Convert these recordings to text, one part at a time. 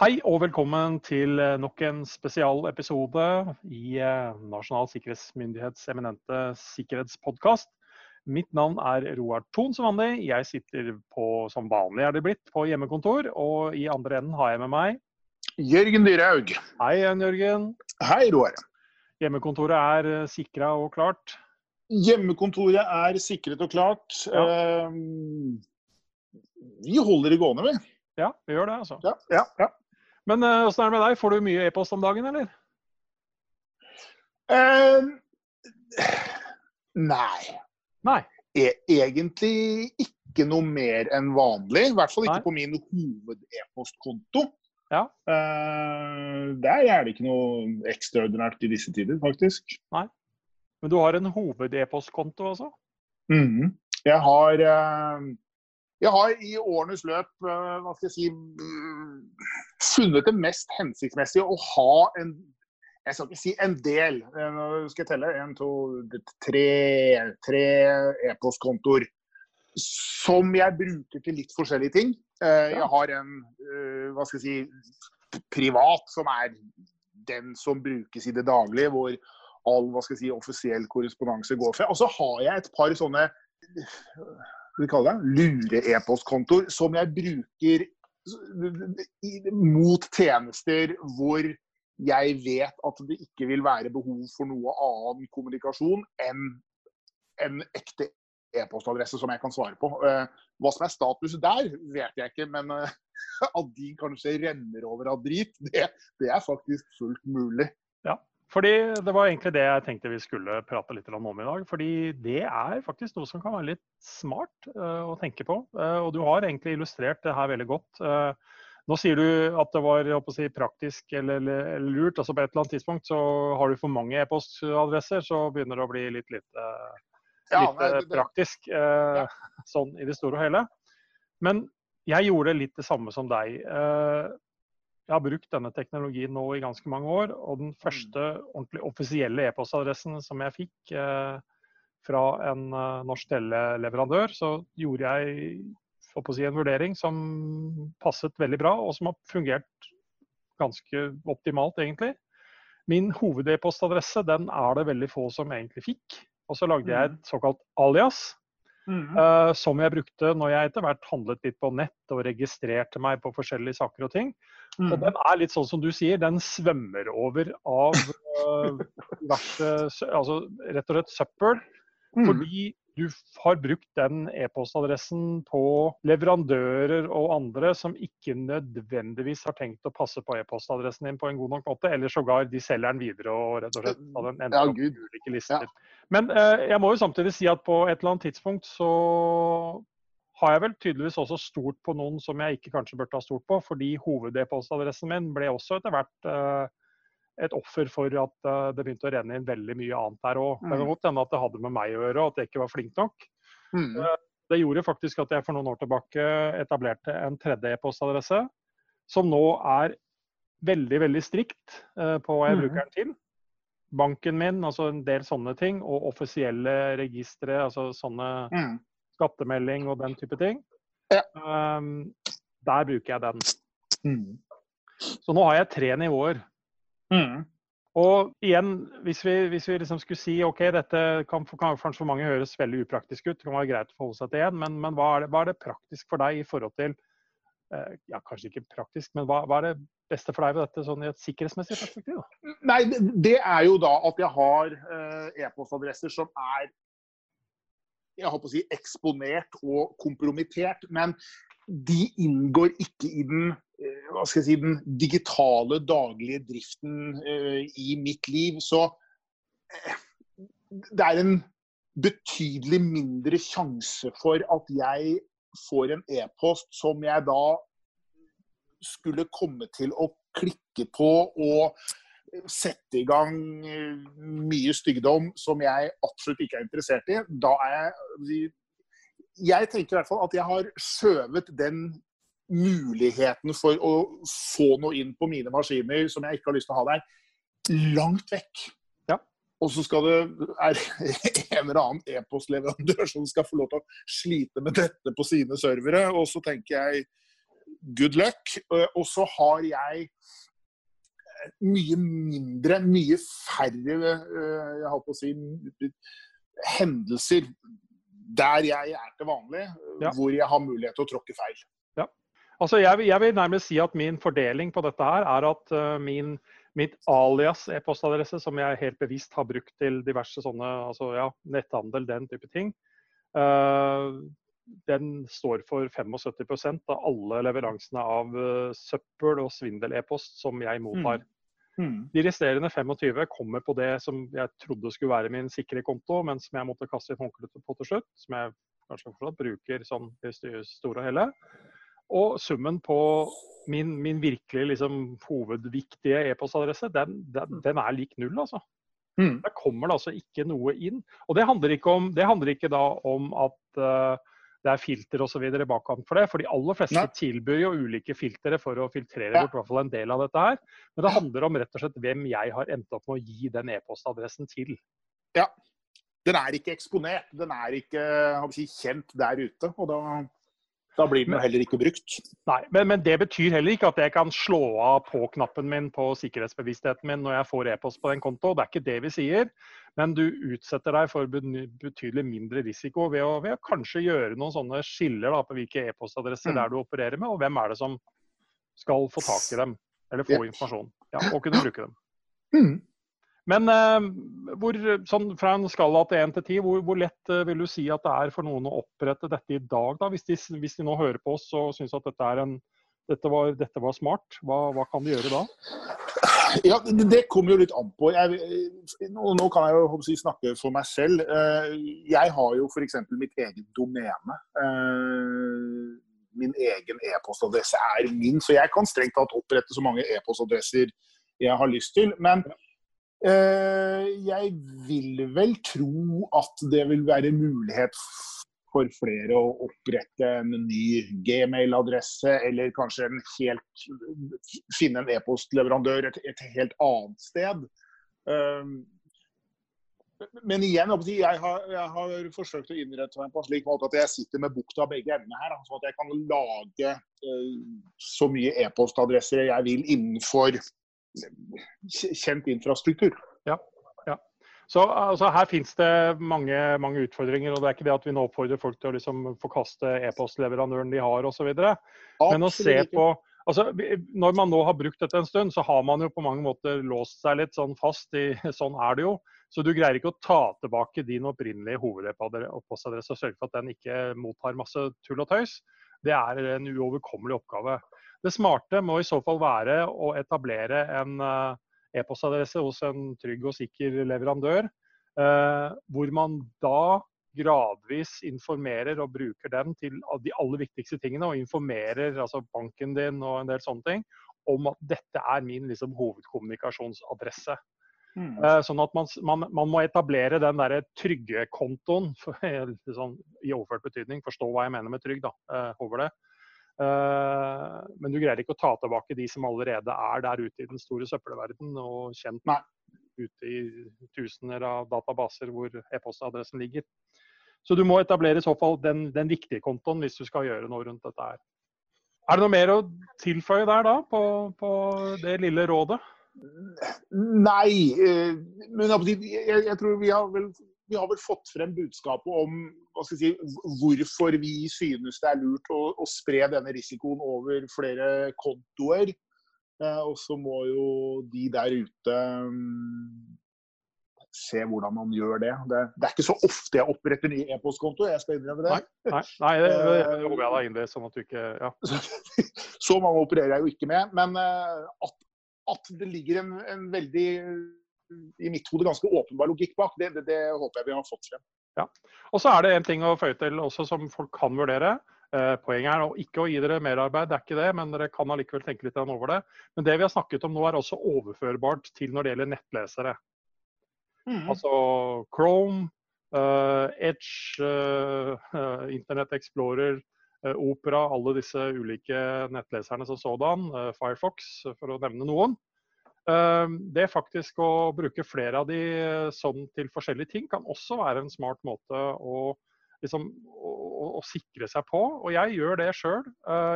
Hei og velkommen til nok en spesialepisode i eh, Nasjonal sikkerhetsmyndighets eminente sikkerhetspodkast. Mitt navn er Roar Thon som vanlig. Jeg sitter på, som vanlig er det blitt, på hjemmekontor. Og i andre enden har jeg med meg Jørgen Dyrhaug. Hei igjen, Jørgen. Hei, Roar. Hjemmekontoret er eh, sikra og klart? Hjemmekontoret er sikret og klart. Ja. Eh, vi holder det gående, vi. Ja, vi gjør det, altså. Ja, ja, ja. Men eh, åssen er det med deg? Får du mye e-post om dagen, eller? Eh, nei. Nei. E egentlig ikke noe mer enn vanlig. I hvert fall ikke Nei. på min hoved-e-postkonto. Ja. Uh, der er det ikke noe ekstraordinært i disse tider, faktisk. Men du har en hoved-e-postkonto altså? Mhm. Jeg har uh, jeg har i årenes løp hva skal jeg si, mm, funnet det mest hensiktsmessig å ha en jeg skal ikke si en del. eh, Nå skal jeg telle. En, to, tre, tre e-postkontoer. Som jeg bruker til litt forskjellige ting. Eh, Jeg har en eh, hva skal jeg si, privat, som er den som brukes i det daglige. Hvor all hva skal jeg si, offisiell korrespondanse går fra. Og så har jeg et par sånne skal vi kalle det, lure-e-postkontoer som jeg bruker mot tjenester hvor jeg vet at det ikke vil være behov for noe annen kommunikasjon enn en ekte e-postadresse som jeg kan svare på. Eh, Hva som er status der, vet jeg ikke, men eh, at de kanskje renner over av drit, det, det er faktisk fullt mulig. Fordi Det var egentlig det jeg tenkte vi skulle prate litt om i dag. Fordi det er faktisk noe som kan være litt smart uh, å tenke på. Uh, og du har egentlig illustrert det her veldig godt. Uh, nå sier du at det var si, praktisk eller, eller, lurt. altså På et eller annet tidspunkt så har du for mange e-postadresser, så begynner det å bli litt lite, Ja, eh, det- det- praktisk. Ja. Sånn i det store og hele. Men jeg gjorde litt det samme som deg. Jeg har brukt denne teknologien nå i ganske mange år, og den første ordentlig offisielle e-postadressen som jeg fikk eh, fra en eh, norsk teleleverandør, så gjorde jeg si, en vurdering som passet veldig bra, og som har fungert ganske optimalt, egentlig. Min hoved-e-postadresse den er det veldig få som egentlig fikk. Og så lagde jeg et såkalt alias, Eh, som jeg brukte når jeg etter hvert handlet litt på nett og registrerte meg på forskjellige saker og ting. Og Mhm. den er litt sånn som du sier, den svømmer over av uh, diverse Altså rett og slett søppel. Mm. Fordi du har brukt den e-postadressen på leverandører og andre som ikke nødvendigvis har tenkt å passe på e-postadressen din på en god nok måte, eller sågar de selger den videre og rett og slett har den ender Ja, opp i ulike lister. Men eh, jeg må jo samtidig si at på et eller annet tidspunkt så har jeg vel tydeligvis også stort på noen som jeg ikke kanskje burde ha stort på, fordi hoved-e-postadressen min ble også etter hvert eh, et offer for at eh, det begynte å renne inn veldig mye annet der òg. Det kan Mm. godt hende at det hadde med meg å gjøre, at jeg ikke var flink nok. Mhm. Det gjorde faktisk at jeg for noen år tilbake etablerte en tredje e-postadresse, som nå er veldig, veldig strikt eh, på hva jeg Mhm. bruker den til. Banken min, altså en del sånne ting, og offisielle registre, altså sånne mm. skattemelding og den type ting. Ja. Um, der bruker jeg den. Mm. Så nå har jeg tre nivåer. Mhm. Og igjen, hvis vi, hvis vi liksom skulle si ok, dette kan, for- kan kanskje for mange høres veldig upraktisk ut, det kan være greit å forholde seg til igjen, men, men hva, er det, hva er det praktisk for deg i forhold til eh, Ja, kanskje ikke praktisk, men hva, hva er det beste for deg ved dette sånn i et sikkerhetsmessig perspektiv? Da? Nei, det- er jo da at jeg har eh, e-postadresser som er jeg håper å si eksponert og kompromittert. Men de inngår ikke i den, hva skal jeg si, den digitale daglige driften eh, i mitt liv. Så eh, det er en betydelig mindre sjanse for at jeg får en e-post som jeg da skulle komme til å klikke på og sette i gang eh, mye styggedom som jeg absolutt ikke er interessert i, da er jeg Jeg tenker i hvert fall at jeg har skjøvet den muligheten for å få noe inn på mine maskiner som jeg ikke har lyst til å ha der, langt vekk. Ja. Og så skal det er en eller annen e-postleverandør som skal få lov til å slite med dette på sine servere. Og så tenker jeg good luck. Og så har jeg mye mindre, mye færre jeg holdt på å si, hendelser der jeg er til vanlig, ja. hvor jeg har mulighet til å tråkke feil. Altså jeg, jeg, vil nærmest si at min fordeling på dette her er at uh, min, mitt alias e-postadresse, som jeg helt bevisst har brukt til diverse sånne altså ja, netthandel, den type ting, uh, den står for 75% av alle leveransene av uh, søppel og svindel-e-post som jeg mottar. Mm. Mm. De resterende 25 kommer på det som jeg trodde skulle være min sikre konto, men som jeg måtte kaste et håndkleet på til slutt. Som jeg kanskje fortsatt bruker sånn i store og hele. Og summen på min, min virkelig liksom, hovedviktige e-postadresse, den, den, den, er lik null, altså. Mm. Der kommer det altså ikke noe inn. Og det handler ikke, om, det handler ikke da om at uh, det er filter osv. bakkant for det. For de aller fleste Nei. tilbyr jo ulike filtre for å filtrere ja. bort hvert fall en del av dette her. Men det handler om rett og slett hvem jeg har endt opp med å gi den e-postadressen til. Ja. Den er ikke eksponert. Den er ikke si, kjent der ute. Og da da blir den jo heller ikke brukt. Nei, men, men, det betyr heller ikke at jeg kan slå av på-knappen min på sikkerhetsbevisstheten min når jeg får e-post på den konto. Det er ikke det vi sier. Men du utsetter deg for betydelig mindre risiko ved å, ved å kanskje gjøre noen sånne skiller da, på hvilke e-postadresser mm. du opererer med, og hvem er det som skal få tak i dem, eller få informasjon. Ja, og kunne bruke dem. Mm. Men eh, hvor, sånn, fra en skala til 1 til 10, hvor, hvor, lett eh, vil du si at det er for noen å opprette dette i dag? Da? Hvis, de, hvis de nå hører på oss og syns at dette, en, dette, var, dette, var, smart, hva, hva, kan de gjøre da? Ja, Det, det kommer jo litt an på. Jeg, nå, nå, kan jeg jo si, snakke for meg selv. Eh, jeg har jo f.eks. mitt eget domene. Eh, min egen e-postadresse er min, så jeg kan strengt tatt opprette så mange e-postadresser jeg har lyst til. Men Eh, jeg vil vel tro at det vil være mulighet for flere å opprette en ny gmail-adresse, eller kanskje en helt, finne en e-postleverandør et, et, helt annet sted. Eh, men igjen, jeg har, jeg har, forsøkt å innrette meg på en slik måte at jeg sitter med bukta av begge endene her. sånn at jeg kan lage eh, så mye e-postadresser jeg vil innenfor kjent infrastruktur. Ja, ja. Så altså, Her finnes det mange, mange, utfordringer. og Det er ikke det at vi nå oppfordrer folk til å liksom, forkaste e-postleverandøren de har osv. Men å se på altså, Når man nå har brukt dette en stund, så har man jo på mange måter låst seg litt sånn fast i Sånn er det jo. Så du greier ikke å ta tilbake din opprinnelige hovedoppholdsadresse og sørge for at den ikke mottar masse tull og tøys. Det er en uoverkommelig oppgave. Det smarte må i så fall være å etablere en eh, e-postadresse hos en trygg og sikker leverandør, eh, hvor man da gradvis informerer og bruker den til de aller viktigste tingene. Og informerer altså banken din og en del sånne ting om at dette er min liksom, hovedkommunikasjonsadresse. Mm. Eh, sånn at man, man, man, må etablere den der trygge kontoen, liksom, i overført betydning. Forstå hva jeg mener med trygg, da, over det. Eh, men du greier ikke å ta tilbake de som allerede er der ute i den store søppelverden og kjent Nei. ute i tusener av databaser hvor e-postadressen ligger. Så du må etablere i så fall den, den viktige kontoen hvis du skal gjøre noe rundt dette her. Er det noe mer å tilføye der da, på, på det lille rådet? Nei, eh, men jeg, jeg, tror vi har vel vi har vel fått frem budskapet om si, hvorfor vi synes det er lurt å, å, spre denne risikoen over flere kontoer. Eh, og så må jo de der ute um, se hvordan man gjør det. det. det. er ikke så ofte jeg oppretter ny e-postkonto, jeg skal innrømme det. Nei, nei, nei det, det håper jeg da det, sånn at du ikke ja. Så mange opererer jeg jo ikke med. Men uh, at, at, det ligger en, en veldig i mitt hode ganske åpenbar logikk bak. Det, det, det, håper jeg vi har fått frem. Ja. Og så er det en ting å føye til også som folk kan vurdere. Eh, poenget er å ikke å gi dere merarbeid, det er ikke det, men dere kan allikevel tenke litt over det. Men det vi har snakket om nå er også overførbart til når det gjelder nettlesere. Mm. Altså Chrome, eh, Edge, eh, Internett Explorer, uh, Opera, alle disse ulike nettleserne som sådan, Firefox for å nevne noen. Ehm, det faktisk å bruke flere av de sånn til forskjellige ting kan også være en smart måte å liksom, å, å, sikre seg på. Og jeg gjør det sjøl.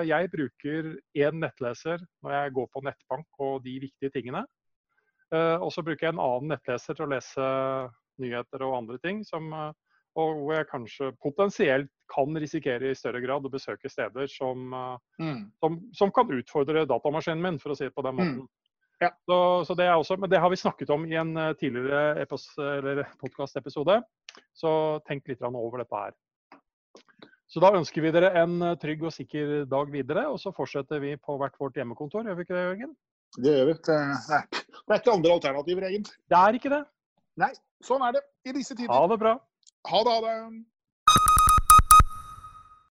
Jeg bruker én nettleser når jeg går på nettbank og de viktige tingene. Og så bruker jeg en annen nettleser til å lese nyheter og andre ting. Som, og hvor jeg kanskje potensielt kan risikere i større grad å besøke steder som, mm. som, som kan utfordre datamaskinen min, for å si det på den måten. Mm. Ja. Så, så, det er også, men det har vi snakket om i en tidligere podkastepisode. Så tenk litt over dette her. Så da ønsker vi dere en eh, trygg og sikker dag videre, og så fortsetter vi på hvert vårt hjemmekontor. Gjør vi ikke det, Jørgen? Det gjør vi. Det er, det er ikke andre alternativer, egentlig. Det er ikke det. Nei, sånn er det i disse tider. Ha det bra. Ha det. Ha det.